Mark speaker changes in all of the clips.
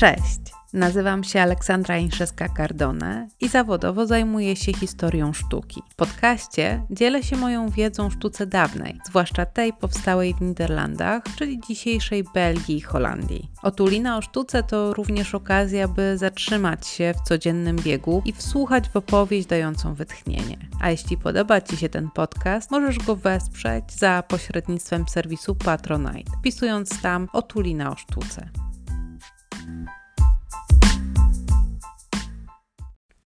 Speaker 1: Cześć! Nazywam się Aleksandra Inszewska-Cardone i zawodowo zajmuję się historią sztuki. W podcaście dzielę się moją wiedzą o sztuce dawnej, zwłaszcza tej powstałej w Niderlandach, czyli dzisiejszej Belgii i Holandii. Otulina o sztuce to również okazja, by zatrzymać się w codziennym biegu i wsłuchać w opowieść dającą wytchnienie. A jeśli podoba Ci się ten podcast, możesz go wesprzeć za pośrednictwem serwisu Patronite, wpisując tam Otulina o sztuce.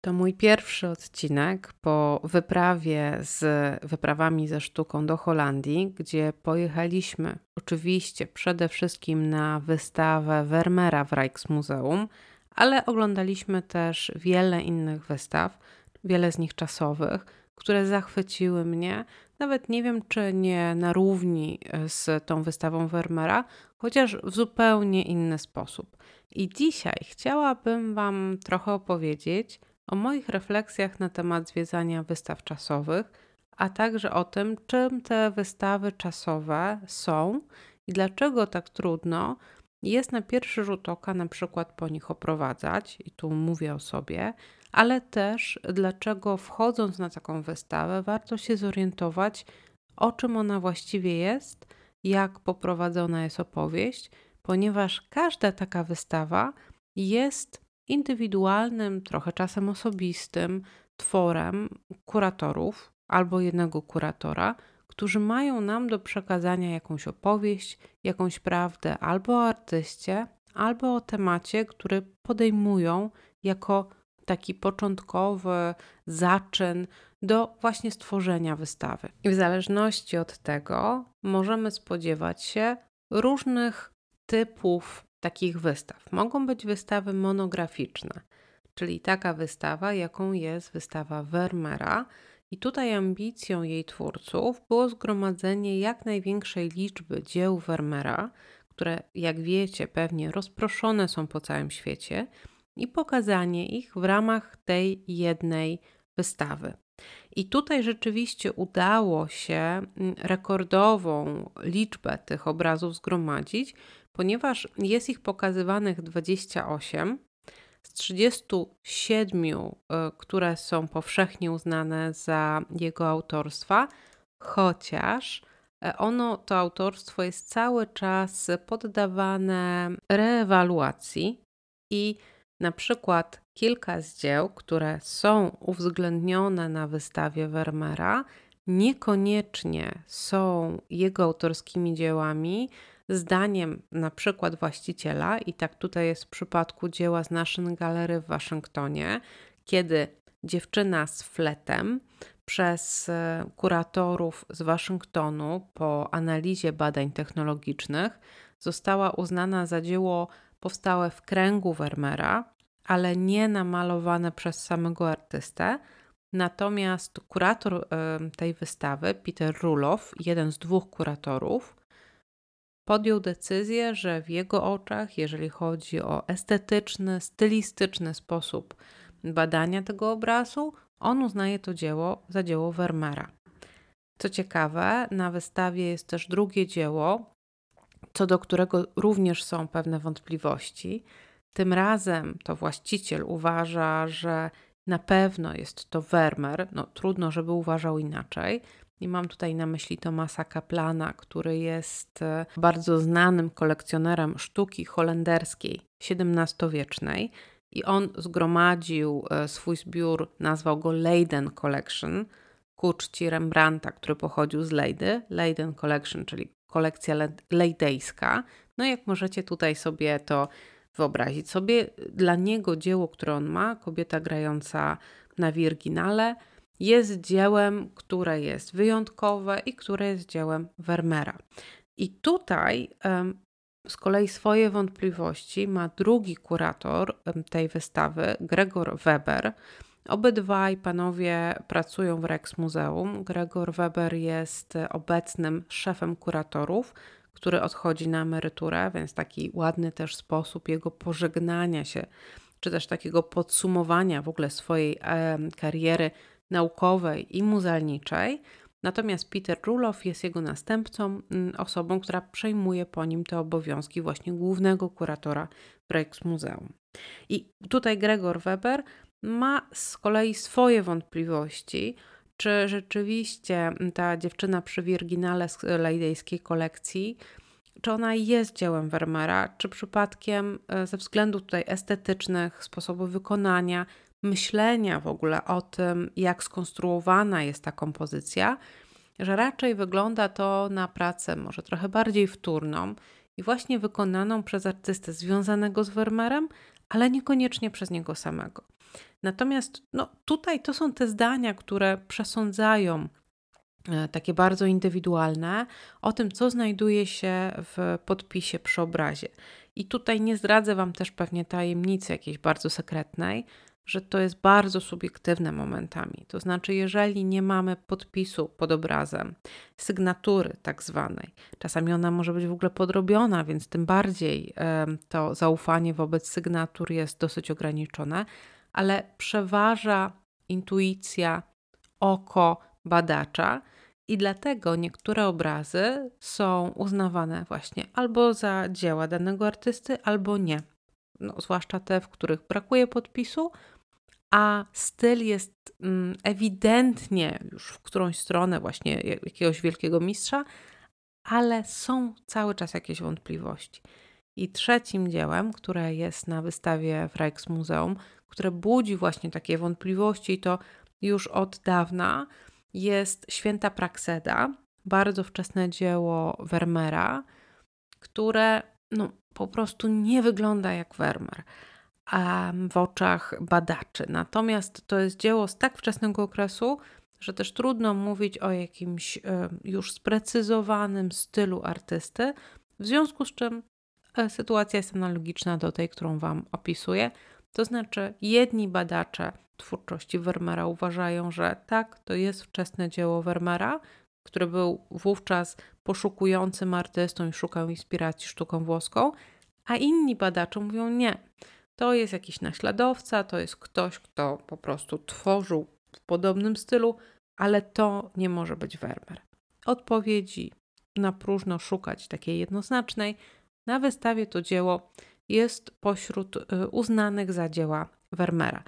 Speaker 1: To mój pierwszy odcinek po wyprawie z wyprawami ze sztuką do Holandii, gdzie pojechaliśmy oczywiście przede wszystkim na wystawę Vermeera w Rijksmuseum, ale oglądaliśmy też wiele innych wystaw, wiele z nich czasowych, które zachwyciły mnie. Nawet nie wiem, czy nie na równi z tą wystawą Vermeera, chociaż w zupełnie inny sposób. I dzisiaj chciałabym Wam trochę opowiedzieć o moich refleksjach na temat zwiedzania wystaw czasowych, a także o tym, czym te wystawy czasowe są i dlaczego tak trudno jest na pierwszy rzut oka na przykład po nich oprowadzać, i tu mówię o sobie, ale też dlaczego wchodząc na taką wystawę warto się zorientować, o czym ona właściwie jest, jak poprowadzona jest opowieść, ponieważ każda taka wystawa jest indywidualnym, trochę czasem osobistym tworem kuratorów albo jednego kuratora, którzy mają nam do przekazania jakąś opowieść, jakąś prawdę albo o artyście, albo o temacie, który podejmują jako taki początkowy zaczyn do właśnie stworzenia wystawy. I w zależności od tego możemy spodziewać się różnych typów takich wystaw. Mogą być wystawy monograficzne, czyli taka wystawa, jaką jest wystawa Vermeera. I tutaj ambicją jej twórców było zgromadzenie jak największej liczby dzieł Vermeera, które, jak wiecie, pewnie rozproszone są po całym świecie, i pokazanie ich w ramach tej jednej wystawy. I tutaj rzeczywiście udało się mm, rekordową liczbę tych obrazów zgromadzić, ponieważ jest ich pokazywanych 28 z 37, e, które są powszechnie uznane za jego autorstwa, chociaż e, ono, to autorstwo jest cały czas poddawane reewaluacji i na przykład kilka z dzieł, które są uwzględnione na wystawie Vermeera, niekoniecznie są jego autorskimi dziełami, zdaniem na przykład właściciela, i tak tutaj jest w przypadku dzieła z National Gallery w Waszyngtonie, kiedy dziewczyna z fletem przez e, kuratorów z Waszyngtonu po analizie badań technologicznych została uznana za dzieło powstałe w kręgu Vermeera, ale nie namalowane przez samego artystę. Natomiast kurator tej wystawy, Peter Rulow, jeden z dwóch kuratorów, podjął decyzję, że w jego oczach, jeżeli chodzi o estetyczny, stylistyczny sposób badania tego obrazu, on uznaje to dzieło za dzieło Vermeera. Co ciekawe, na wystawie jest też drugie dzieło, co do którego również są pewne wątpliwości. Tym razem to właściciel uważa, że na pewno jest to Vermeer. No, trudno, żeby uważał inaczej. I mam tutaj na myśli Tomasa Kaplana, który jest e, bardzo znanym kolekcjonerem sztuki holenderskiej XVII-wiecznej. I on zgromadził e, swój zbiór, nazwał go Leiden Collection ku czci Rembrandta, który pochodził z Leydy. Leiden Collection, czyli kolekcja lejdejska. No jak możecie tutaj sobie to wyobrazić sobie, dla niego dzieło, które on ma, kobieta grająca na wirginale, jest dziełem, które jest wyjątkowe i które jest dziełem Vermeera. I tutaj z kolei swoje wątpliwości ma drugi kurator tej wystawy, Gregor Weber. Obydwaj panowie pracują w Rex Muzeum. Gregor Weber jest obecnym szefem kuratorów, który odchodzi na emeryturę, więc taki ładny też sposób jego pożegnania się, czy też takiego podsumowania w ogóle swojej kariery naukowej i muzealniczej. Natomiast Peter Rulow jest jego następcą, mm, osobą, która przejmuje po nim te obowiązki właśnie głównego kuratora Rijksmuseum. I tutaj Gregor Weber ma z kolei swoje wątpliwości, czy rzeczywiście ta dziewczyna przy Wirginale z lejdejskiej kolekcji, czy ona jest dziełem Vermeera, czy przypadkiem e, ze względów tutaj estetycznych, sposobu wykonania, myślenia w ogóle o tym, jak skonstruowana jest ta kompozycja, że raczej wygląda to na pracę może trochę bardziej wtórną i właśnie wykonaną przez artystę związanego z Vermeerem, ale niekoniecznie przez niego samego. Natomiast no, tutaj to są te zdania, które przesądzają e, takie bardzo indywidualne o tym, co znajduje się w podpisie przy obrazie. I tutaj nie zdradzę Wam też pewnie tajemnicy jakiejś bardzo sekretnej, że to jest bardzo subiektywne momentami. To znaczy, jeżeli nie mamy podpisu pod obrazem, sygnatury tak zwanej, czasami ona może być w ogóle podrobiona, więc tym bardziej to zaufanie wobec sygnatur jest dosyć ograniczone, ale przeważa intuicja, oko badacza. I dlatego niektóre obrazy są uznawane właśnie albo za dzieła danego artysty, albo nie. No, zwłaszcza te, w których brakuje podpisu, a styl jest mm, ewidentnie już w którąś stronę właśnie jakiegoś wielkiego mistrza, ale są cały czas jakieś wątpliwości. I trzecim dziełem, które jest na wystawie w Rijksmuseum, które budzi właśnie takie wątpliwości, to już od dawna jest Święta Prakseda, bardzo wczesne dzieło Vermeera, które no, po prostu nie wygląda jak Vermeer w oczach badaczy. Natomiast to jest dzieło z tak wczesnego okresu, że też trudno mówić o jakimś już sprecyzowanym stylu artysty, w związku z czym e, sytuacja jest analogiczna do tej, którą Wam opisuję. To znaczy, jedni badacze twórczości Vermeera uważają, że tak, to jest wczesne dzieło Vermeera, który był wówczas poszukującym artystą i szukał inspiracji sztuką włoską, a inni badacze mówią nie. To jest jakiś naśladowca, to jest ktoś, kto po prostu tworzył w podobnym stylu, ale to nie może być Vermeer. Odpowiedzi na próżno szukać takiej jednoznacznej. Na wystawie to dzieło jest pośród y, uznanych za dzieła Vermeera.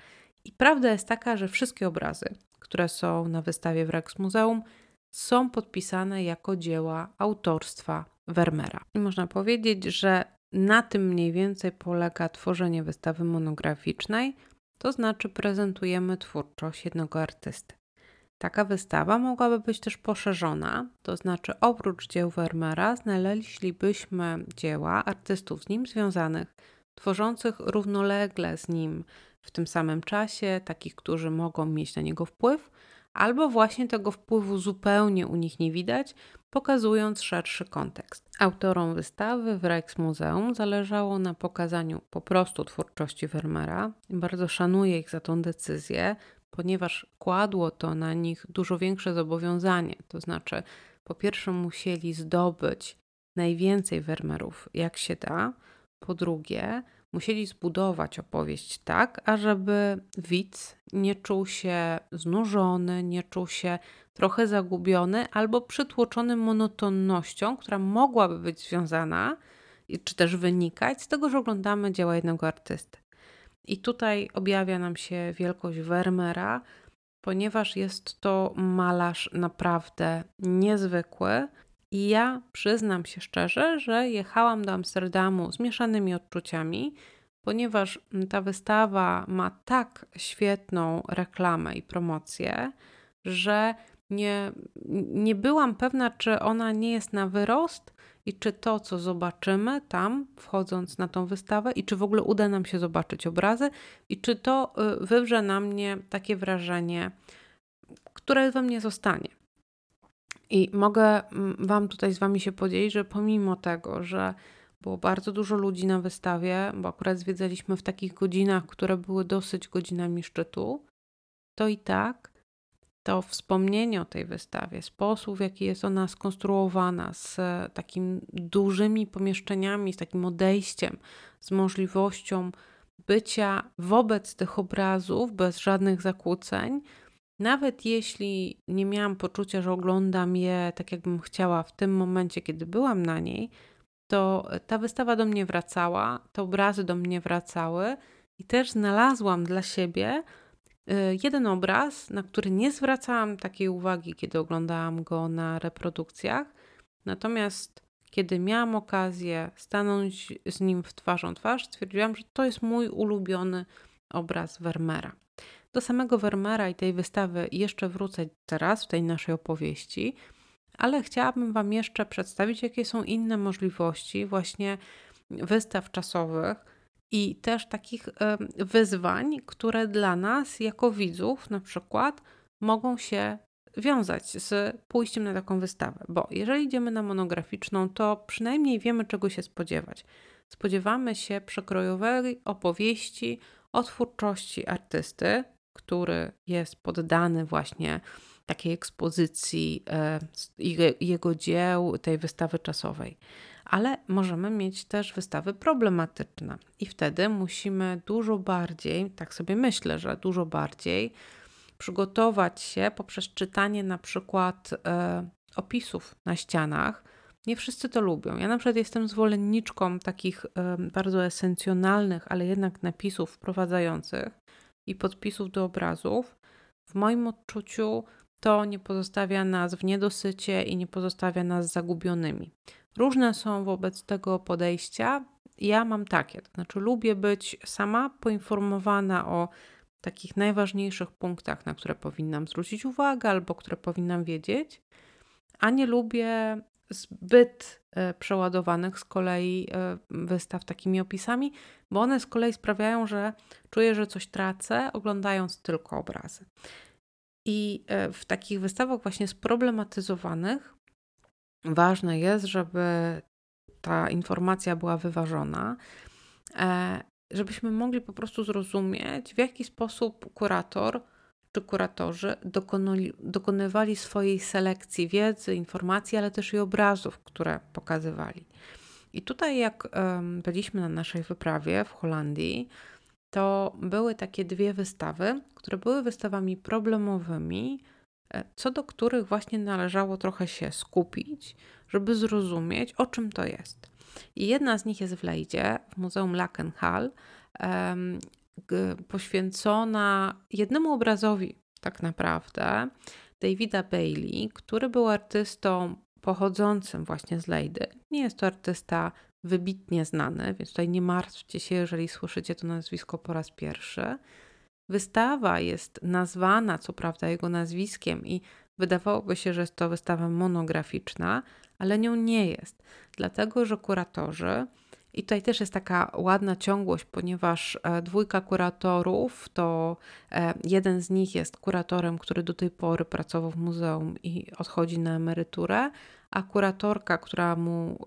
Speaker 1: I prawda jest taka, że wszystkie obrazy, które są na wystawie w Rijksmuseum, są podpisane jako dzieła autorstwa Vermeera. I można powiedzieć, że na tym mniej więcej polega tworzenie wystawy monograficznej, to znaczy prezentujemy twórczość jednego artysty. Taka wystawa mogłaby być też poszerzona, to znaczy oprócz dzieł Vermeera znaleźlibyśmy dzieła artystów z nim związanych, tworzących równolegle z nim w tym samym czasie, takich, którzy mogą mieć na niego wpływ, albo właśnie tego wpływu zupełnie u nich nie widać, pokazując szerszy kontekst. Autorom wystawy w Rijksmuseum zależało na pokazaniu po prostu twórczości Vermeera. Bardzo szanuję ich za tą decyzję, ponieważ kładło to na nich dużo większe zobowiązanie. To znaczy, po pierwsze, musieli zdobyć najwięcej Vermeerów, jak się da. Po drugie, musieli zbudować opowieść tak, ażeby widz nie czuł się znużony, nie czuł się trochę zagubiony albo przytłoczony monotonnością, która mogłaby być związana czy też wynikać z tego, że oglądamy dzieła jednego artysty. I tutaj objawia nam się wielkość Vermeera, ponieważ jest to malarz naprawdę niezwykły. I ja przyznam się szczerze, że jechałam do Amsterdamu z mieszanymi odczuciami, ponieważ ta wystawa ma tak świetną reklamę i promocję, że nie, nie byłam pewna, czy ona nie jest na wyrost i czy to, co zobaczymy tam, wchodząc na tą wystawę, i czy w ogóle uda nam się zobaczyć obrazy, i czy to y, wywrze na mnie takie wrażenie, które we mnie zostanie. I mogę mm, Wam tutaj z Wami się podzielić, że pomimo tego, że było bardzo dużo ludzi na wystawie, bo akurat zwiedzaliśmy w takich godzinach, które były dosyć godzinami szczytu, to i tak to wspomnienie o tej wystawie, sposób w jaki jest ona skonstruowana, z takimi dużymi pomieszczeniami, z takim odejściem, z możliwością bycia wobec tych obrazów bez żadnych zakłóceń, nawet jeśli nie miałam poczucia, że oglądam je tak, jakbym chciała w tym momencie, kiedy byłam na niej, to ta wystawa do mnie wracała, te obrazy do mnie wracały i też znalazłam dla siebie jeden obraz, na który nie zwracałam takiej uwagi, kiedy oglądałam go na reprodukcjach. Natomiast kiedy miałam okazję stanąć z nim w twarzą twarz, stwierdziłam, że to jest mój ulubiony obraz Vermeera. Do samego Vermeera i tej wystawy jeszcze wrócę teraz w tej naszej opowieści, ale chciałabym Wam jeszcze przedstawić, jakie są inne możliwości właśnie wystaw czasowych i też takich wyzwań, które dla nas jako widzów na przykład mogą się wiązać z pójściem na taką wystawę, bo jeżeli idziemy na monograficzną, to przynajmniej wiemy, czego się spodziewać. Spodziewamy się przekrojowej opowieści o twórczości artysty, który jest poddany właśnie takiej ekspozycji e, jego dzieł, tej wystawy czasowej. Ale możemy mieć też wystawy problematyczne, i wtedy musimy dużo bardziej, tak sobie myślę, że dużo bardziej przygotować się poprzez czytanie na przykład e, opisów na ścianach. Nie wszyscy to lubią. Ja na przykład jestem zwolenniczką takich e, bardzo esencjonalnych, ale jednak napisów wprowadzających i podpisów do obrazów. W moim odczuciu to nie pozostawia nas w niedosycie i nie pozostawia nas zagubionymi. Różne są wobec tego podejścia. Ja mam takie, to znaczy lubię być sama poinformowana o takich najważniejszych punktach, na które powinnam zwrócić uwagę albo które powinnam wiedzieć, a nie lubię zbyt e, przeładowanych z kolei e, wystaw takimi opisami, bo one z kolei sprawiają, że czuję, że coś tracę, oglądając tylko obrazy. I e, w takich wystawach właśnie sproblematyzowanych ważne jest, żeby ta informacja była wyważona, żebyśmy mogli po prostu zrozumieć, w jaki sposób kurator czy kuratorzy dokonali, dokonywali swojej selekcji wiedzy, informacji, ale też i obrazów, które pokazywali. I tutaj, jak byliśmy na naszej wyprawie w Holandii, to były takie dwie wystawy, które były wystawami problemowymi, e, co do których właśnie należało trochę się skupić, żeby zrozumieć, o czym to jest. I jedna z nich jest w Lejdzie, w Muzeum Lakenhall, poświęcona jednemu obrazowi, tak naprawdę, Davida Bailey, który był artystą pochodzącym właśnie z Lejdy. Nie jest to artysta wybitnie znany, więc tutaj nie martwcie się, jeżeli słyszycie to nazwisko po raz pierwszy. Wystawa jest nazwana, co prawda, jego nazwiskiem i wydawałoby się, że jest to wystawa monograficzna, ale nią nie jest, dlatego że kuratorzy i tutaj też jest taka ładna ciągłość, ponieważ e, dwójka kuratorów to e, jeden z nich jest kuratorem, który do tej pory pracował w muzeum i odchodzi na emeryturę, a kuratorka, która, mu,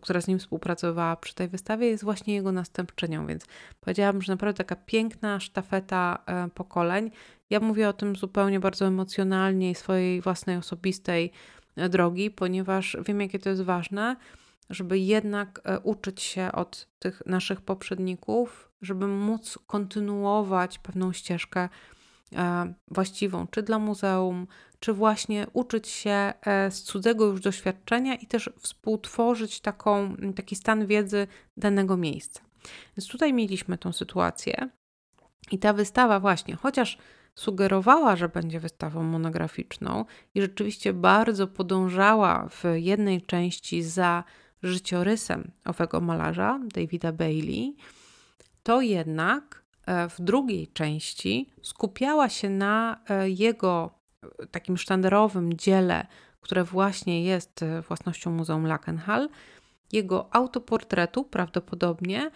Speaker 1: która z nim współpracowała przy tej wystawie, jest właśnie jego następczynią, więc powiedziałabym, że naprawdę taka piękna sztafeta e, pokoleń. Ja mówię o tym zupełnie bardzo emocjonalnie i swojej własnej osobistej drogi, ponieważ wiem, jakie to jest ważne żeby jednak e, uczyć się od tych naszych poprzedników, żeby móc kontynuować pewną ścieżkę e, właściwą, czy dla muzeum, czy właśnie uczyć się e, z cudzego już doświadczenia i też współtworzyć taką, taki stan wiedzy danego miejsca. Więc tutaj mieliśmy tą sytuację i ta wystawa właśnie, chociaż sugerowała, że będzie wystawą monograficzną i rzeczywiście bardzo podążała w jednej części za życiorysem owego malarza, Davida Bailey, to jednak e, w drugiej części skupiała się na e, jego e, takim sztandarowym dziele, które właśnie jest własnością Muzeum Lakenhall, jego autoportretu prawdopodobnie.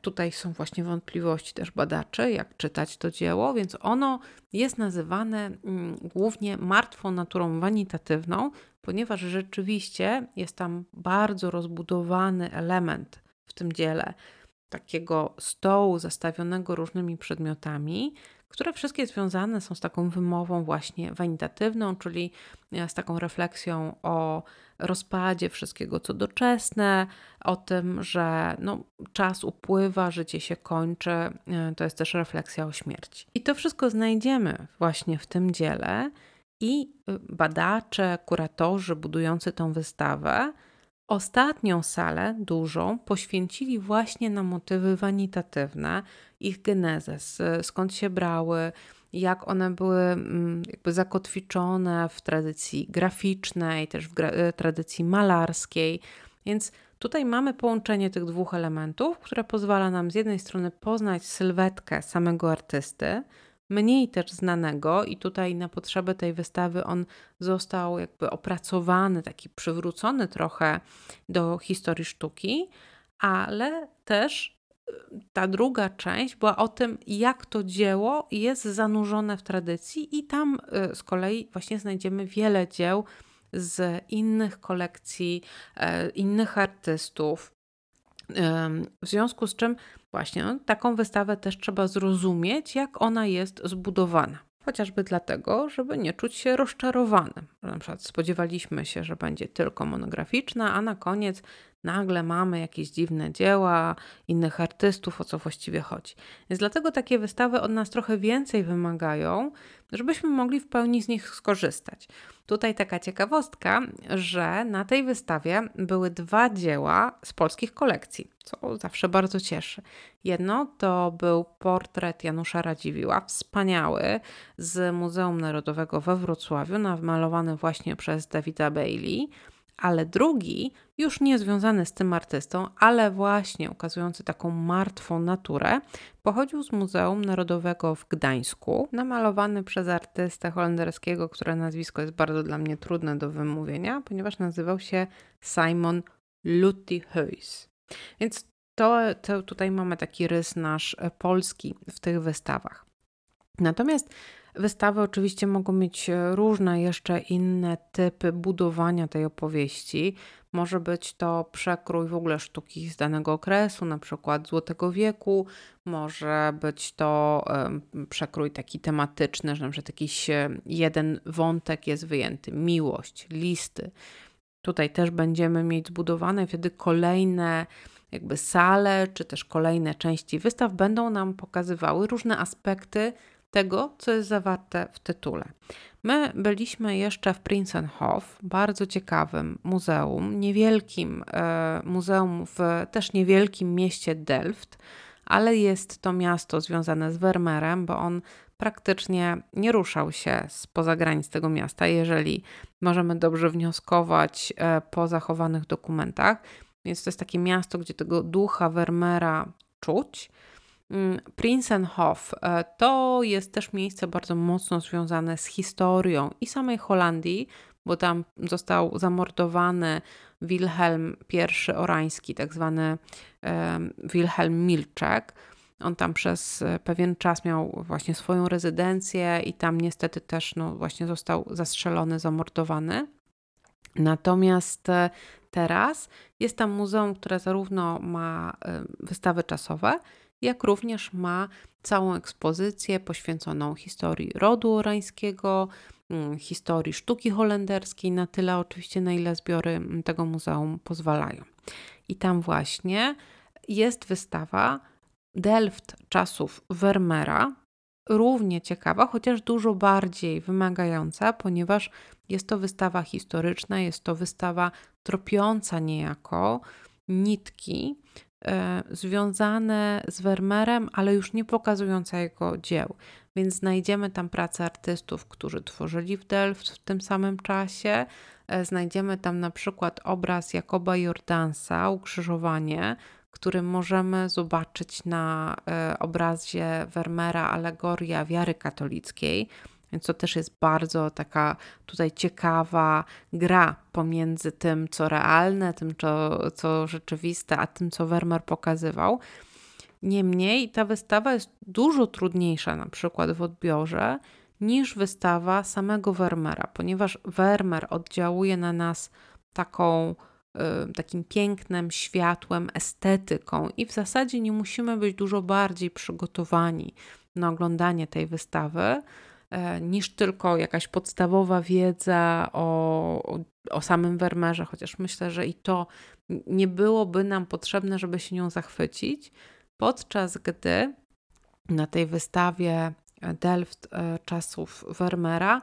Speaker 1: Tutaj są właśnie wątpliwości też badaczy, jak czytać to dzieło, więc ono jest nazywane mm, głównie martwą naturą wanitatywną, ponieważ rzeczywiście jest tam bardzo rozbudowany element w tym dziele takiego stołu zastawionego różnymi przedmiotami, które wszystkie związane są z taką wymową właśnie wanitatywną, czyli e, z taką refleksją o rozpadzie wszystkiego, co doczesne, o tym, że no, czas upływa, życie się kończy. E, to jest też refleksja o śmierci. I to wszystko znajdziemy właśnie w tym dziele. I e, badacze, kuratorzy budujący tą wystawę Ostatnią salę, dużą, poświęcili właśnie na motywy wanitatywne, ich genezę, skąd się brały, jak one były mm, jakby zakotwiczone w tradycji graficznej, też w e, tradycji malarskiej. Więc tutaj mamy połączenie tych dwóch elementów, które pozwala nam z jednej strony poznać sylwetkę samego artysty, mniej też znanego, i tutaj na potrzeby tej wystawy on został jakby opracowany, taki przywrócony trochę do historii sztuki, ale też y, ta druga część była o tym, jak to dzieło jest zanurzone w tradycji, i tam y, z kolei właśnie znajdziemy wiele dzieł z innych kolekcji, e, innych artystów. W związku z czym Właśnie, no, taką wystawę też trzeba zrozumieć, jak ona jest zbudowana. Chociażby dlatego, żeby nie czuć się rozczarowanym. Na przykład spodziewaliśmy się, że będzie tylko monograficzna, a na koniec nagle mamy jakieś dziwne dzieła innych artystów, o co właściwie chodzi. Więc dlatego takie wystawy od nas trochę więcej wymagają, żebyśmy mogli w pełni z nich skorzystać. Tutaj taka ciekawostka, że na tej wystawie były dwa dzieła z polskich kolekcji, co zawsze bardzo cieszy. Jedno to był portret Janusza Radziwiła, wspaniały, z Muzeum Narodowego we Wrocławiu, namalowany właśnie przez Davida Bailey ale drugi, już nie związany z tym artystą, ale właśnie ukazujący taką martwą naturę, pochodził z Muzeum Narodowego w Gdańsku, namalowany przez artystę holenderskiego, które nazwisko jest bardzo dla mnie trudne do wymówienia, ponieważ nazywał się Simon Luttyhuis. Więc to, to tutaj mamy taki rys nasz polski w tych wystawach. Natomiast Wystawy oczywiście mogą mieć e, różne jeszcze inne typy budowania tej opowieści. Może być to przekrój w ogóle sztuki z danego okresu, na przykład Złotego Wieku, może być to przekrój taki tematyczny, że na przykład jakiś e, jeden wątek jest wyjęty, miłość, listy. Tutaj też będziemy mieć zbudowane wtedy kolejne jakby sale, czy też kolejne części wystaw będą nam pokazywały różne aspekty tego, co jest zawarte w tytule. My byliśmy jeszcze w Prinsenhof, bardzo ciekawym muzeum, niewielkim e, muzeum w też niewielkim mieście Delft, ale jest to miasto związane z Vermeerem, bo on praktycznie nie ruszał się spoza granic tego miasta, jeżeli możemy dobrze wnioskować e, po zachowanych dokumentach. Więc to jest takie miasto, gdzie tego ducha Vermeera czuć. Mm, Prinsenhof e, to jest też miejsce bardzo mocno związane z historią i samej Holandii, bo tam został zamordowany Wilhelm I Orański, tak zwany Wilhelm Milczek. On tam przez e, pewien czas miał właśnie swoją rezydencję i tam niestety też no, właśnie został zastrzelony, zamordowany. Natomiast e, teraz jest tam muzeum, które zarówno ma wystawy czasowe, jak również ma całą ekspozycję poświęconą historii rodu orańskiego, mm, historii sztuki holenderskiej, na tyle oczywiście, na ile zbiory mm, tego muzeum pozwalają. I tam właśnie jest wystawa Delft czasów Vermeera, równie ciekawa, chociaż dużo bardziej wymagająca, ponieważ jest to wystawa historyczna, jest to wystawa tropiąca niejako nitki związane z Vermeerem, ale już nie pokazujące jego dzieł. Więc znajdziemy tam pracę artystów, którzy tworzyli w Delft w tym samym czasie. E, znajdziemy tam na przykład obraz Jakoba Jordansa, Ukrzyżowanie, który możemy zobaczyć na e, obrazie Vermeera Alegoria wiary katolickiej. Więc to też jest bardzo taka tutaj ciekawa gra pomiędzy tym, co realne, tym, co, co rzeczywiste, a tym, co Vermeer pokazywał. Niemniej ta wystawa jest dużo trudniejsza na przykład w odbiorze niż wystawa samego Vermeera, ponieważ Vermeer oddziałuje na nas taką takim pięknem, światłem, estetyką, i w zasadzie nie musimy być dużo bardziej przygotowani na oglądanie tej wystawy niż tylko jakaś podstawowa wiedza o, o, o samym Vermeerze, chociaż myślę, że i to nie byłoby nam potrzebne, żeby się nią zachwycić, podczas gdy na tej wystawie Delft e, czasów Vermeera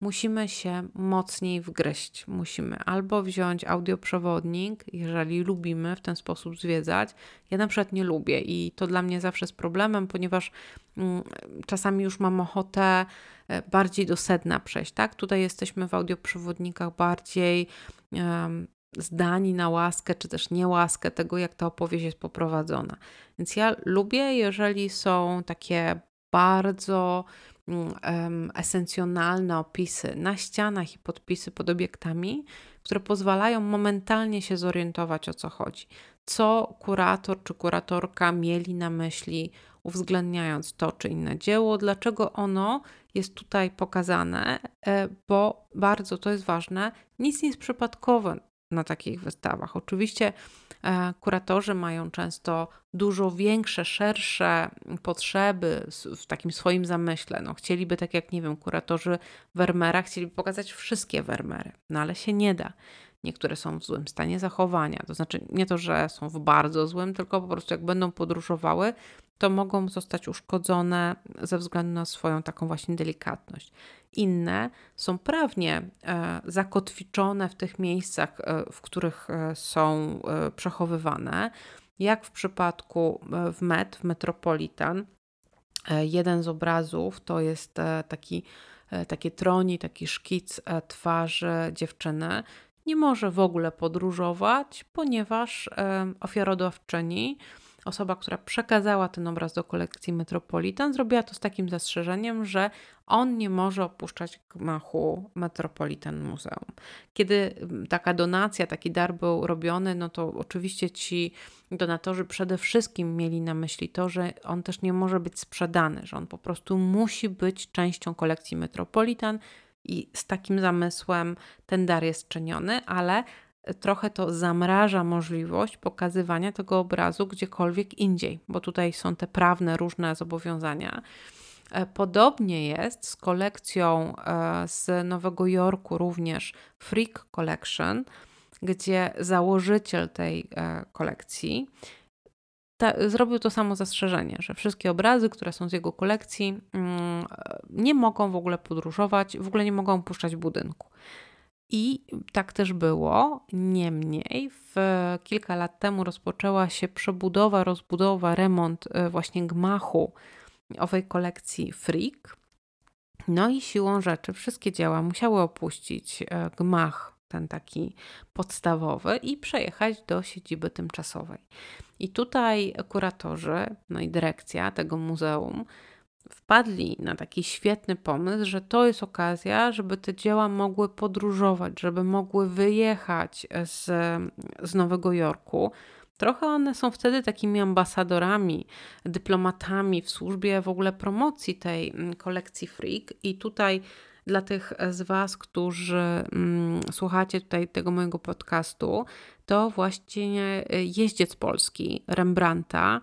Speaker 1: musimy się mocniej wgryźć. Musimy albo wziąć audioprzewodnik, jeżeli lubimy w ten sposób zwiedzać. Ja na przykład nie lubię i to dla mnie zawsze jest problemem, ponieważ mm, czasami już mam ochotę e, bardziej do sedna przejść, tak? Tutaj jesteśmy w audioprzewodnikach bardziej um, zdani na łaskę, czy też niełaskę tego, jak ta opowieść jest poprowadzona. Więc ja lubię, jeżeli są takie bardzo um, esencjonalne opisy na ścianach i podpisy pod obiektami, które pozwalają momentalnie się zorientować o co chodzi. Co kurator czy kuratorka mieli na myśli, uwzględniając to czy inne dzieło, dlaczego ono jest tutaj pokazane, e, bo bardzo to jest ważne, nic nie jest przypadkowe na takich wystawach. Oczywiście e, kuratorzy mają często dużo większe, szersze potrzeby w takim swoim zamyśle. No, chcieliby, tak jak nie wiem, kuratorzy Vermeera, chcieliby pokazać wszystkie Vermeery, no ale się nie da. Niektóre są w złym stanie zachowania, to znaczy nie to, że są w bardzo złym, tylko po prostu jak będą podróżowały, to mogą zostać uszkodzone ze względu na swoją taką właśnie delikatność. Inne są prawnie e, zakotwiczone w tych miejscach, e, w których e, są przechowywane, jak w przypadku w Met, w Metropolitan. Jeden z obrazów to jest taki, takie troni, taki szkic twarzy dziewczyny. Nie może w ogóle podróżować, ponieważ ofiarodawczyni osoba, która przekazała ten obraz do kolekcji Metropolitan, zrobiła to z takim zastrzeżeniem, że on nie może opuszczać gmachu Metropolitan Muzeum. Kiedy mm, taka donacja, taki dar był robiony, no to oczywiście ci donatorzy przede wszystkim mieli na myśli to, że on też nie może być sprzedany, że on po prostu musi być częścią kolekcji Metropolitan i z takim zamysłem ten dar jest czyniony, ale trochę to zamraża możliwość pokazywania tego obrazu gdziekolwiek indziej, bo tutaj są te prawne różne zobowiązania. E, podobnie jest z kolekcją e, z Nowego Jorku, również Freak Collection, gdzie założyciel tej e, kolekcji ta, zrobił to samo zastrzeżenie, że wszystkie obrazy, które są z jego kolekcji, mm, nie mogą w ogóle podróżować, w ogóle nie mogą opuszczać budynku. I tak też było. Niemniej, w kilka lat temu rozpoczęła się przebudowa, rozbudowa, remont e, właśnie gmachu owej kolekcji Freak. No i siłą rzeczy wszystkie dzieła musiały opuścić e, gmach, ten taki podstawowy, i przejechać do siedziby tymczasowej. I tutaj kuratorzy, no i dyrekcja tego muzeum wpadli na taki świetny pomysł, że to jest okazja, żeby te dzieła mogły podróżować, żeby mogły wyjechać z, z Nowego Jorku. Trochę one są wtedy takimi ambasadorami, dyplomatami w służbie w ogóle promocji tej mm, kolekcji Freak. I tutaj dla tych z Was, którzy mm, słuchacie tutaj tego mojego podcastu, to właśnie jeździec polski Rembrandta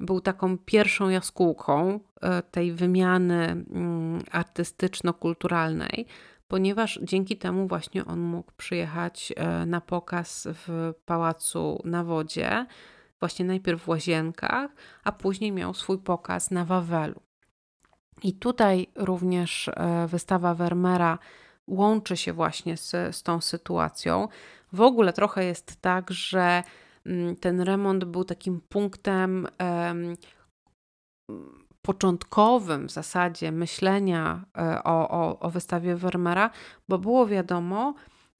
Speaker 1: był taką pierwszą jaskółką e, tej wymiany mm, artystyczno-kulturalnej, ponieważ dzięki temu właśnie on mógł przyjechać e, na pokaz w pałacu na wodzie, właśnie najpierw w łazienkach, a później miał swój pokaz na Wawelu. I tutaj również e, wystawa Vermeera łączy się właśnie z, z tą sytuacją. W ogóle trochę jest tak, że ten remont był takim punktem początkowym w zasadzie myślenia e, o, o, o wystawie Vermeera, bo było wiadomo,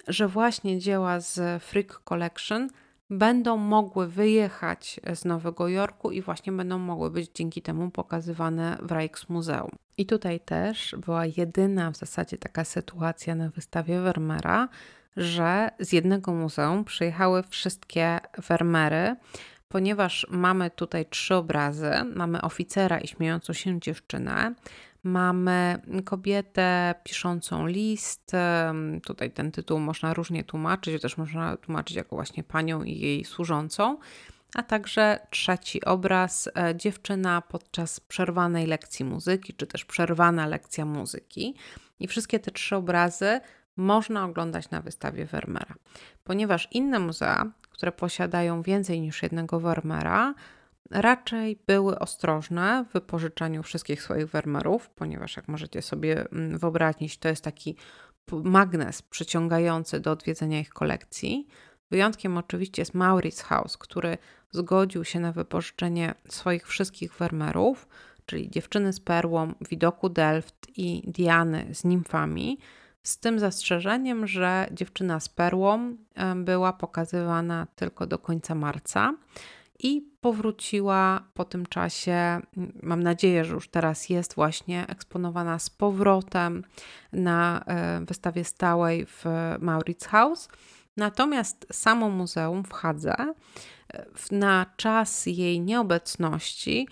Speaker 1: że właśnie dzieła z Freak Collection będą mogły wyjechać z Nowego Jorku i właśnie będą mogły być dzięki temu pokazywane w Rijksmuseum. I tutaj też była jedyna w zasadzie taka sytuacja na wystawie Vermeera, że z jednego muzeum przyjechały wszystkie Vermeery, ponieważ mamy tutaj trzy obrazy. Mamy oficera i śmiejącą się dziewczynę, Mamy kobietę piszącą list. Tutaj ten tytuł można różnie tłumaczyć, też można tłumaczyć jako właśnie panią i jej służącą. A także trzeci obraz, e, dziewczyna podczas przerwanej lekcji muzyki, czy też przerwana lekcja muzyki. I wszystkie te trzy obrazy można oglądać na wystawie Vermeera. Ponieważ inne muzea, które posiadają więcej niż jednego Vermeera, raczej były ostrożne w wypożyczaniu wszystkich swoich Vermeerów, ponieważ jak możecie sobie mm, wyobrazić, to jest taki magnes przyciągający do odwiedzenia ich kolekcji. Wyjątkiem oczywiście jest Maurits House, który zgodził się na wypożyczenie swoich wszystkich Vermeerów, czyli Dziewczyny z Perłą, Widoku Delft i Diany z nimfami, z tym zastrzeżeniem, że Dziewczyna z Perłą była pokazywana tylko do końca marca i powróciła po tym czasie. Mam nadzieję, że już teraz jest właśnie eksponowana z powrotem na e, wystawie stałej w Maurits House. Natomiast samo muzeum w Hadze e, na czas jej nieobecności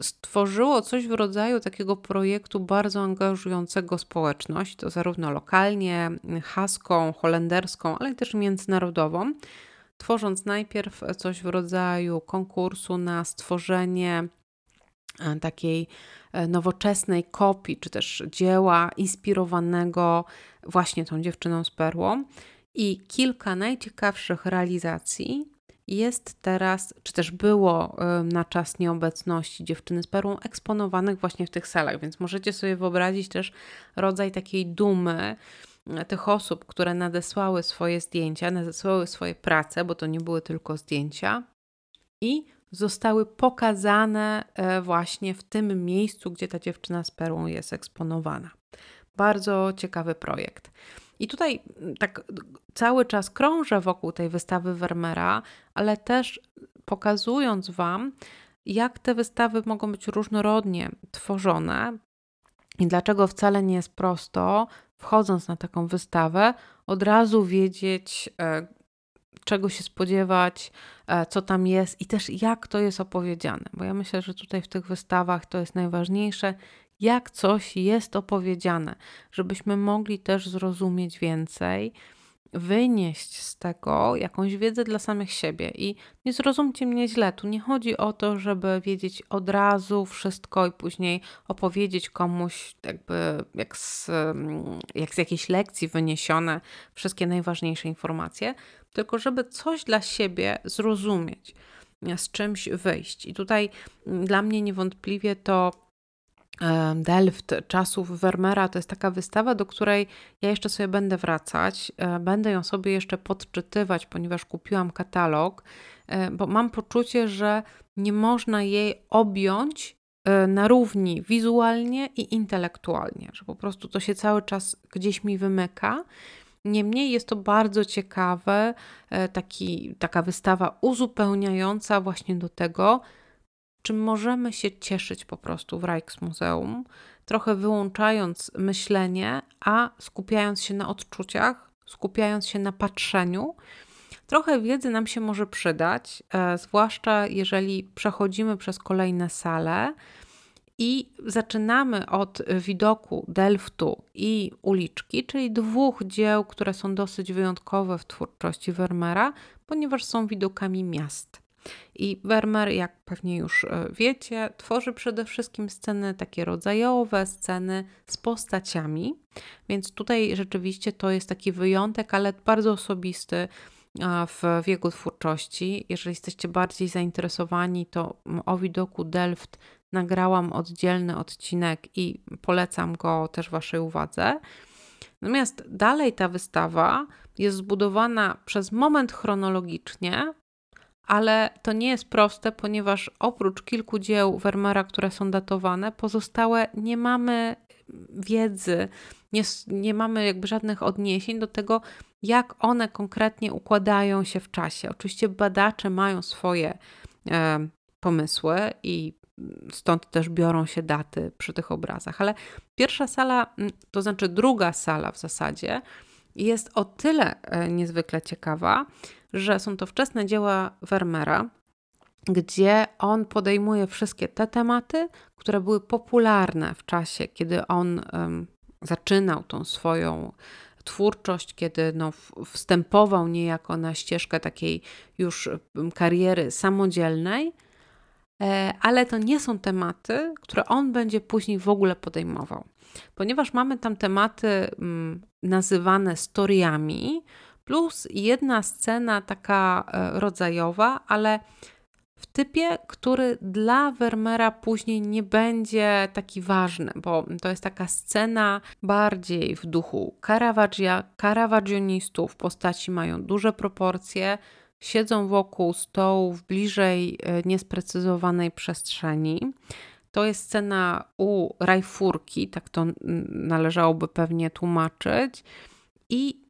Speaker 1: stworzyło coś w rodzaju takiego projektu bardzo angażującego społeczność, to zarówno lokalnie, haską, holenderską, ale też międzynarodową, tworząc najpierw coś w rodzaju konkursu na stworzenie e, takiej e, nowoczesnej kopii, czy też dzieła inspirowanego właśnie tą dziewczyną z perłą i kilka najciekawszych realizacji jest teraz, czy też było na czas nieobecności dziewczyny z perłą eksponowanych właśnie w tych salach, więc możecie sobie wyobrazić też rodzaj takiej dumy e, tych osób, które nadesłały swoje zdjęcia, nadesłały swoje prace, bo to nie były tylko zdjęcia i zostały pokazane e, właśnie w tym miejscu, gdzie ta dziewczyna z perłą jest eksponowana. Bardzo ciekawy projekt. I tutaj mm, tak cały czas krążę wokół tej wystawy Vermeera, ale też pokazując Wam, jak te wystawy mogą być różnorodnie tworzone i dlaczego wcale nie jest prosto, wchodząc na taką wystawę, od razu wiedzieć, e, czego się spodziewać, e, co tam jest i też jak to jest opowiedziane. Bo ja myślę, że tutaj w tych wystawach to jest najważniejsze, jak coś jest opowiedziane, żebyśmy mogli też zrozumieć więcej, wynieść z tego jakąś wiedzę dla samych siebie. I nie zrozumcie mnie źle, tu nie chodzi o to, żeby wiedzieć od razu wszystko i później opowiedzieć komuś, jakby jak z, jak z jakiejś lekcji wyniesione wszystkie najważniejsze informacje, tylko żeby coś dla siebie zrozumieć, z czymś wyjść. I tutaj dla mnie niewątpliwie to Delft czasów Vermeera to jest taka wystawa, do której ja jeszcze sobie będę wracać. E, będę ją sobie jeszcze podczytywać, ponieważ kupiłam katalog, e, bo mam poczucie, że nie można jej objąć e, na równi wizualnie i intelektualnie, że po prostu to się cały czas gdzieś mi wymyka. Niemniej jest to bardzo ciekawe, taki, taka wystawa uzupełniająca właśnie do tego, czym możemy się cieszyć po prostu w Rijksmuseum, trochę wyłączając myślenie, a skupiając się na odczuciach, skupiając się na patrzeniu. Trochę wiedzy nam się może przydać, e, zwłaszcza jeżeli przechodzimy przez kolejne sale i zaczynamy od widoku Delftu i uliczki, czyli dwóch dzieł, które są dosyć wyjątkowe w twórczości Vermeera, ponieważ są widokami miast. I Vermeer, jak pewnie już e, wiecie, tworzy przede wszystkim sceny takie rodzajowe, sceny z postaciami, więc tutaj rzeczywiście to jest taki wyjątek, ale bardzo osobisty w wieku twórczości. Jeżeli jesteście bardziej zainteresowani, to o widoku Delft nagrałam oddzielny odcinek i polecam go też Waszej uwadze. Natomiast dalej ta wystawa jest zbudowana przez moment chronologicznie, ale to nie jest proste, ponieważ oprócz kilku dzieł Vermeera, które są datowane, pozostałe nie mamy wiedzy, nie, nie mamy jakby żadnych odniesień do tego, jak one konkretnie układają się w czasie. Oczywiście badacze mają swoje e, pomysły i stąd też biorą się daty przy tych obrazach, ale pierwsza sala, to znaczy druga sala w zasadzie, jest o tyle e, niezwykle ciekawa, że są to wczesne dzieła Vermeera, gdzie on podejmuje wszystkie te tematy, które były popularne w czasie, kiedy on um, zaczynał tą swoją twórczość, kiedy no, wstępował niejako na ścieżkę takiej już kariery samodzielnej, e, ale to nie są tematy, które on będzie później w ogóle podejmował. Ponieważ mamy tam tematy nazywane storiami, plus jedna scena taka e, rodzajowa, ale w typie, który dla Vermeera później nie będzie taki ważny, bo to jest taka scena bardziej w duchu Caravaggia, Caravagionistów. Postaci mają duże proporcje, siedzą wokół stołów bliżej e, niesprecyzowanej przestrzeni. To jest scena u Rajfurki, tak to należałoby pewnie tłumaczyć. I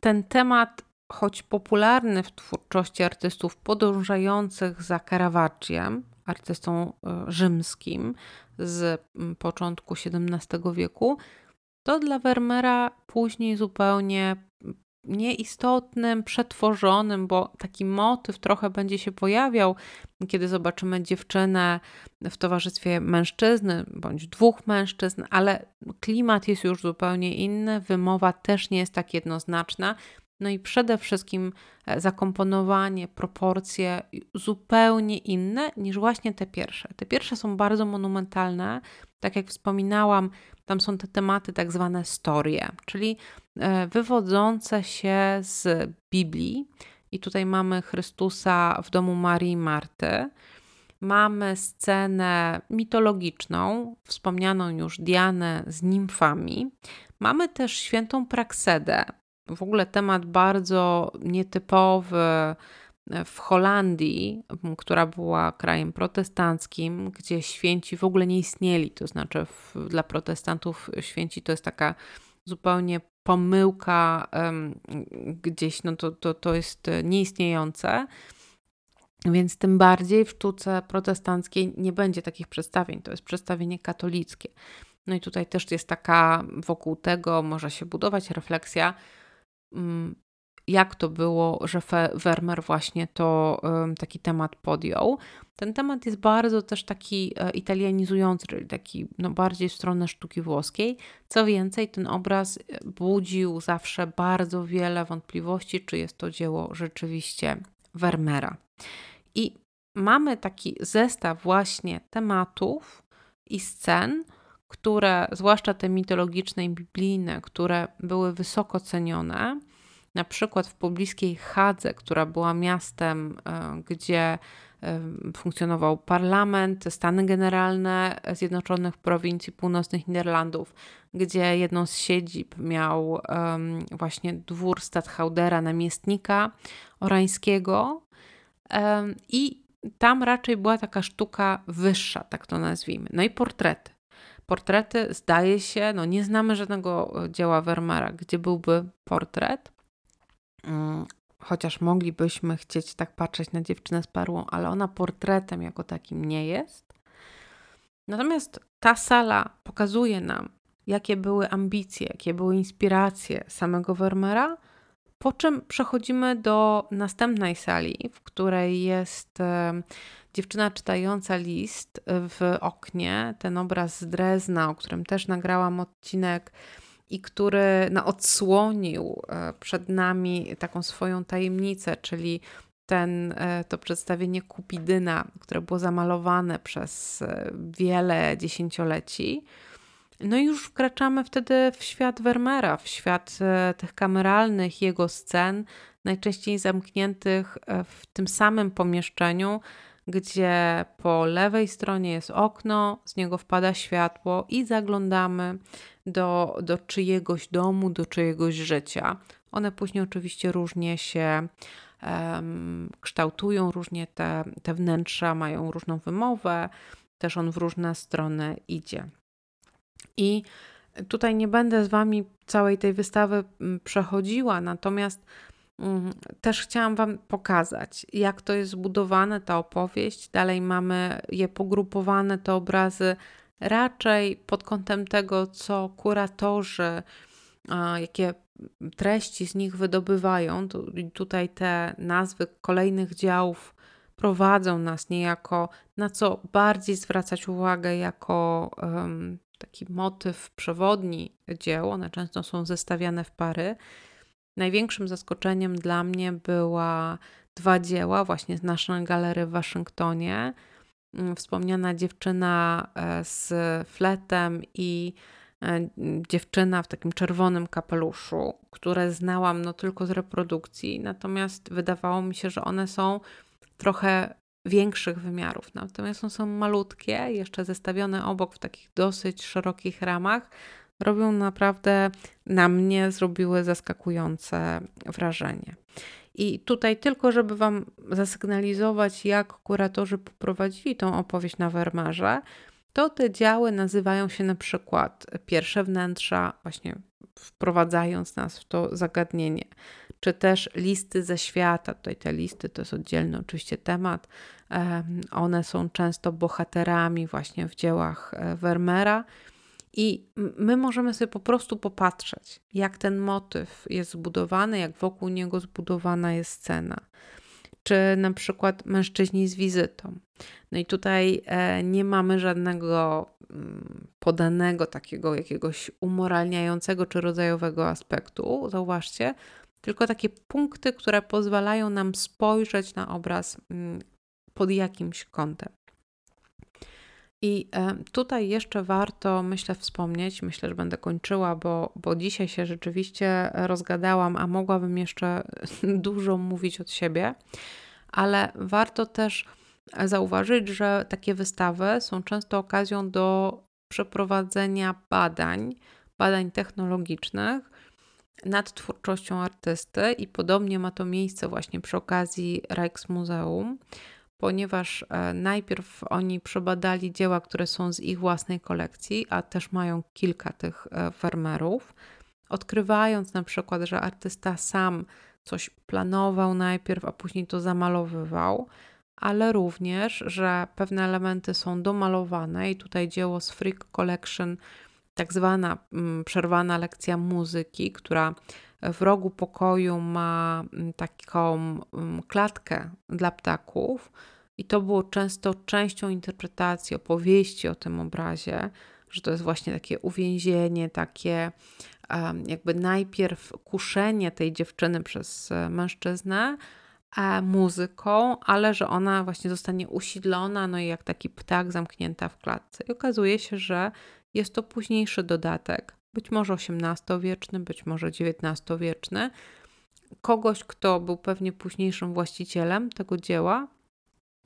Speaker 1: ten temat choć popularny w twórczości artystów podążających za Caravaggiam, artystą e, rzymskim z początku XVII wieku, to dla Vermeera później zupełnie nieistotnym, przetworzonym, bo taki motyw trochę będzie się pojawiał, kiedy zobaczymy dziewczynę w towarzystwie mężczyzny bądź dwóch mężczyzn, ale klimat jest już zupełnie inny, wymowa też nie jest tak jednoznaczna. No i przede wszystkim e, zakomponowanie, proporcje zupełnie inne niż właśnie te pierwsze. Te pierwsze są bardzo monumentalne. Tak jak wspominałam, tam są te tematy tak zwane storie, czyli e, wywodzące się z Biblii. I tutaj mamy Chrystusa w domu Marii i Marty. Mamy scenę mitologiczną, wspomnianą już Dianę z nimfami. Mamy też świętą Praksedę, w ogóle temat bardzo nietypowy e, w Holandii, która była krajem protestanckim, gdzie święci w ogóle nie istnieli. To znaczy, w, dla protestantów święci to jest taka zupełnie pomyłka um, gdzieś, no to, to, to jest nieistniejące. Więc tym bardziej w sztuce protestanckiej nie będzie takich przedstawień. To jest przedstawienie katolickie. No i tutaj też jest taka wokół tego może się budować refleksja, jak to było, że Vermeer właśnie to taki temat podjął. Ten temat jest bardzo też taki e, italianizujący, czyli taki no, bardziej w stronę sztuki włoskiej. Co więcej, ten obraz e, budził zawsze bardzo wiele wątpliwości, czy jest to dzieło rzeczywiście Vermeera. I mamy taki zestaw właśnie tematów i scen, które, zwłaszcza te mitologiczne i biblijne, które były wysoko cenione, na przykład w pobliskiej Hadze, która była miastem, e, gdzie e, funkcjonował parlament, Stany Generalne Zjednoczonych Prowincji Północnych Niderlandów, gdzie jedną z siedzib miał właśnie dwór stadthaudera, namiestnika orańskiego i tam raczej była taka sztuka wyższa, tak to nazwijmy. No i portrety. Portrety, zdaje się, no nie znamy żadnego dzieła Vermeera, gdzie byłby portret. Mm, chociaż moglibyśmy chcieć tak patrzeć na dziewczynę z perłą, ale ona portretem jako takim nie jest. Natomiast ta sala pokazuje nam, jakie były ambicje, jakie były inspiracje samego Vermeera, po czym przechodzimy do następnej sali, w której jest dziewczyna czytająca list w oknie, ten obraz z Drezna, o którym też nagrałam odcinek i który no, odsłonił e, przed nami taką swoją tajemnicę, czyli ten, e, to przedstawienie Kupidyna, które było zamalowane przez e, wiele dziesięcioleci. No i już wkraczamy wtedy w świat Vermeera, w świat tych kameralnych jego scen, najczęściej zamkniętych w tym samym pomieszczeniu, gdzie po lewej stronie jest okno, z niego wpada światło i zaglądamy do, do czyjegoś domu, do czyjegoś życia. One później oczywiście różnie się um, kształtują, różnie te, te wnętrza mają różną wymowę, też on w różne strony idzie. I tutaj nie będę z Wami całej tej wystawy mm, przechodziła, natomiast też chciałam Wam pokazać, jak to jest zbudowane, ta opowieść. Dalej mamy je pogrupowane, te obrazy raczej pod kątem tego, co kuratorzy, jakie treści z nich wydobywają. Tutaj te nazwy kolejnych działów prowadzą nas niejako, na co bardziej zwracać uwagę jako taki motyw przewodni dzieł. One często są zestawiane w pary. Największym zaskoczeniem dla mnie była dwa dzieła właśnie z naszej galerii w Waszyngtonie. Mm, wspomniana dziewczyna e, z fletem i e, dziewczyna w takim czerwonym kapeluszu, które znałam no tylko z reprodukcji, natomiast wydawało mi się, że one są trochę większych wymiarów. Natomiast one są malutkie, jeszcze zestawione obok w takich dosyć szerokich ramach, robią naprawdę na mnie zrobiły zaskakujące wrażenie. I tutaj tylko, żeby Wam zasygnalizować, jak kuratorzy poprowadzili tą opowieść na Wermarze, to te działy nazywają się na przykład pierwsze wnętrza, właśnie wprowadzając nas w to zagadnienie, czy też listy ze świata. Tutaj te listy to jest oddzielny oczywiście temat. One są często bohaterami właśnie w dziełach e, Vermeera. I my możemy sobie po prostu popatrzeć, jak ten motyw jest zbudowany, jak wokół niego zbudowana jest scena. Czy na przykład mężczyźni z wizytą. No i tutaj e, nie mamy żadnego mm, podanego takiego jakiegoś umoralniającego czy rodzajowego aspektu, zauważcie, tylko takie punkty, które pozwalają nam spojrzeć na obraz mm, pod jakimś kątem. I e, tutaj jeszcze warto, myślę, wspomnieć, myślę, że będę kończyła, bo, bo dzisiaj się rzeczywiście rozgadałam, a mogłabym jeszcze dużo mówić od siebie, ale warto też zauważyć, że takie wystawy są często okazją do przeprowadzenia badań, badań technologicznych nad twórczością artysty i podobnie ma to miejsce właśnie przy okazji Rijksmuseum ponieważ e, najpierw oni przebadali dzieła, które są z ich własnej kolekcji, a też mają kilka tych e, farmerów, odkrywając na przykład, że artysta sam coś planował najpierw, a później to zamalowywał, ale również, że pewne elementy są domalowane i tutaj dzieło z Freak Collection, tak zwana mm, przerwana lekcja muzyki, która w rogu pokoju ma mm, taką mm, klatkę dla ptaków, i to było często częścią interpretacji opowieści o tym obrazie, że to jest właśnie takie uwięzienie, takie jakby najpierw kuszenie tej dziewczyny przez e, mężczyznę e, muzyką, ale że ona właśnie zostanie usidlona, no i jak taki ptak zamknięta w klatce. I okazuje się, że jest to późniejszy dodatek, być może XVIII-wieczny, być może XIX-wieczny, kogoś, kto był pewnie późniejszym właścicielem tego dzieła,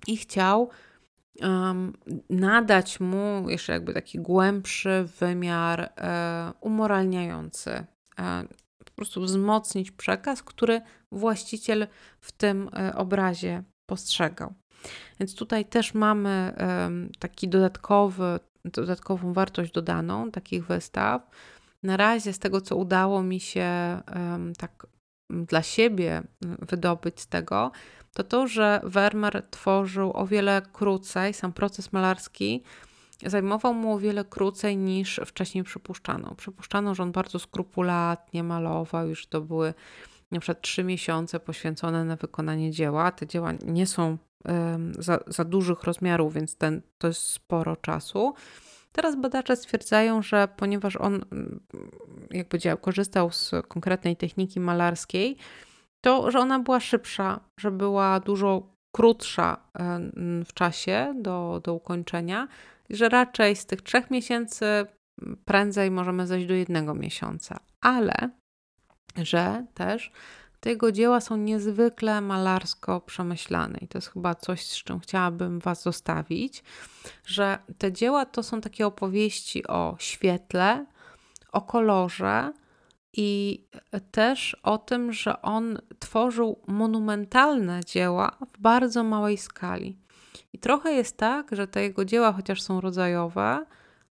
Speaker 1: i chciał um, nadać mu jeszcze jakby taki głębszy wymiar e, umoralniający. E, po prostu wzmocnić przekaz, który właściciel w tym e, obrazie postrzegał. Więc tutaj też mamy taki dodatkowy, dodatkową wartość dodaną takich wystaw. Na razie z tego, co udało mi się tak dla siebie wydobyć z tego, to to, że Vermeer tworzył o wiele krócej, sam proces malarski zajmował mu o wiele krócej niż wcześniej przypuszczano. Przypuszczano, że on bardzo skrupulatnie malował, już to były na przykład trzy miesiące poświęcone na wykonanie dzieła. Te dzieła nie są za, za dużych rozmiarów, więc ten, to jest sporo czasu. Teraz badacze stwierdzają, że ponieważ on jakby działał, korzystał z konkretnej techniki malarskiej, to, że ona była szybsza, że była dużo krótsza w czasie do, do ukończenia, że raczej z tych trzech miesięcy prędzej możemy zejść do jednego miesiąca, ale że też te jego dzieła są niezwykle malarsko przemyślane i to jest chyba coś, z czym chciałabym Was zostawić, że te dzieła to są takie opowieści o świetle, o kolorze, i też o tym, że on tworzył monumentalne dzieła w bardzo małej skali. I trochę jest tak, że te jego dzieła, chociaż są rodzajowe,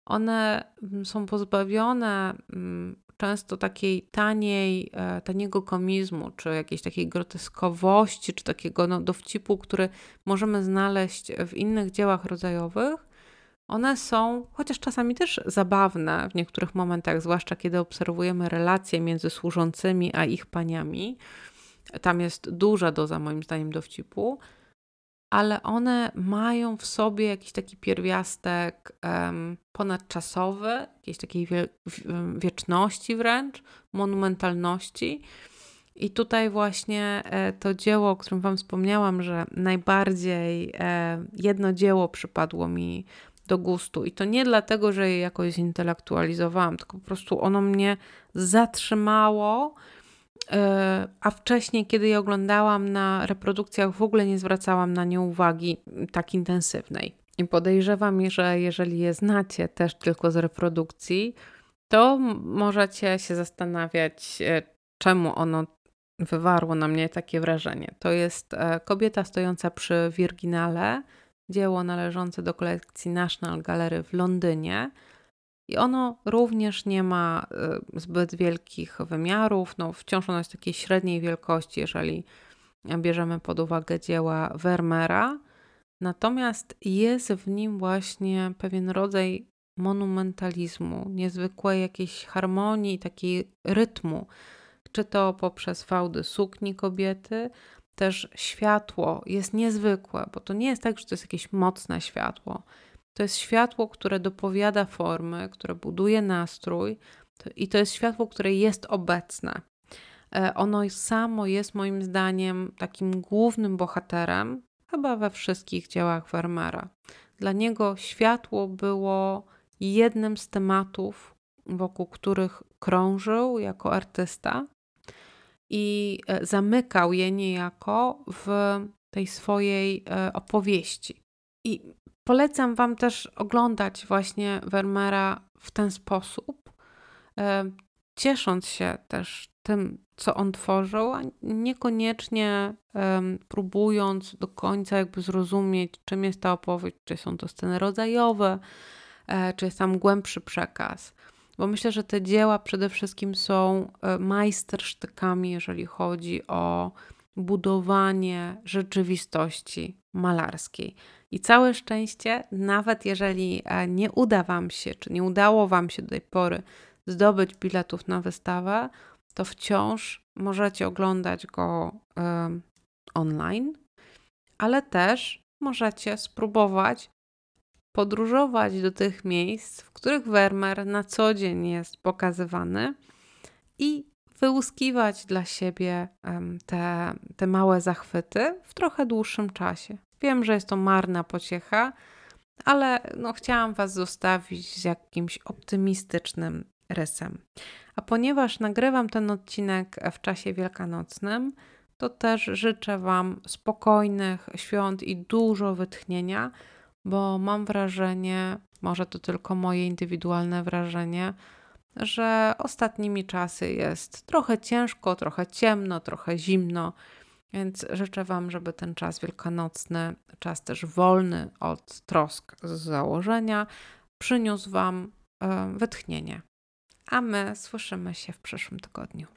Speaker 1: one mm, są pozbawione mm, często takiej taniej, e, taniego komizmu, czy jakiejś takiej groteskowości, czy takiego no, dowcipu, który możemy znaleźć w innych dziełach rodzajowych, one są, chociaż czasami też zabawne w niektórych momentach, zwłaszcza kiedy obserwujemy relacje między służącymi a ich paniami. Tam jest duża doza, moim zdaniem, dowcipu, ale one mają w sobie jakiś taki pierwiastek um, ponadczasowy, jakiejś takiej wie, wieczności wręcz, monumentalności. I tutaj właśnie e, to dzieło, o którym Wam wspomniałam, że najbardziej e, jedno dzieło przypadło mi do gustu. I to nie dlatego, że je jakoś zintelektualizowałam, tylko po prostu ono mnie zatrzymało. E, a wcześniej, kiedy je oglądałam na reprodukcjach, w ogóle nie zwracałam na nie uwagi tak intensywnej. I podejrzewam, że jeżeli je znacie też tylko z reprodukcji, to możecie się zastanawiać, czemu ono wywarło na mnie takie wrażenie. To jest e, kobieta stojąca przy Virginale, dzieło należące do kolekcji National Gallery w Londynie. I ono również nie ma e, zbyt wielkich wymiarów. No, wciąż ono jest takiej średniej wielkości, jeżeli bierzemy pod uwagę dzieła Vermeera. Natomiast jest w nim właśnie pewien rodzaj monumentalizmu, niezwykłej jakiejś harmonii, takiej rytmu czy to poprzez fałdy sukni kobiety, też światło jest niezwykłe, bo to nie jest tak, że to jest jakieś mocne światło. To jest światło, które dopowiada formy, które buduje nastrój, i to jest światło, które jest obecne. E, ono samo jest moim zdaniem takim głównym bohaterem, chyba we wszystkich dziełach Vermeera. Dla niego światło było jednym z tematów, wokół których krążył jako artysta, i e, zamykał je niejako w tej swojej e, opowieści. I polecam Wam też oglądać właśnie Vermeera w ten sposób, e, ciesząc się też tym, co on tworzył, a niekoniecznie próbując do końca jakby zrozumieć, czym jest ta opowieść, czy są to sceny rodzajowe, czy jest tam głębszy przekaz bo myślę, że te dzieła przede wszystkim są e, majstersztykami, jeżeli chodzi o budowanie rzeczywistości malarskiej. I całe szczęście, nawet jeżeli e, nie uda Wam się, czy nie udało Wam się do tej pory zdobyć biletów na wystawę, to wciąż możecie oglądać go y, online, ale też możecie spróbować podróżować do tych miejsc, w których Vermeer na co dzień jest pokazywany i wyłuskiwać dla siebie te, te małe zachwyty w trochę dłuższym czasie. Wiem, że jest to marna pociecha, ale no, chciałam Was zostawić z jakimś optymistycznym rysem. A ponieważ nagrywam ten odcinek w czasie wielkanocnym, to też życzę Wam spokojnych świąt i dużo wytchnienia bo mam wrażenie, może to tylko moje indywidualne wrażenie, że ostatnimi czasy jest trochę ciężko, trochę ciemno, trochę zimno, więc życzę Wam, żeby ten czas wielkanocny, czas też wolny od trosk z założenia, przyniósł Wam e, wytchnienie. A my słyszymy się w przyszłym tygodniu.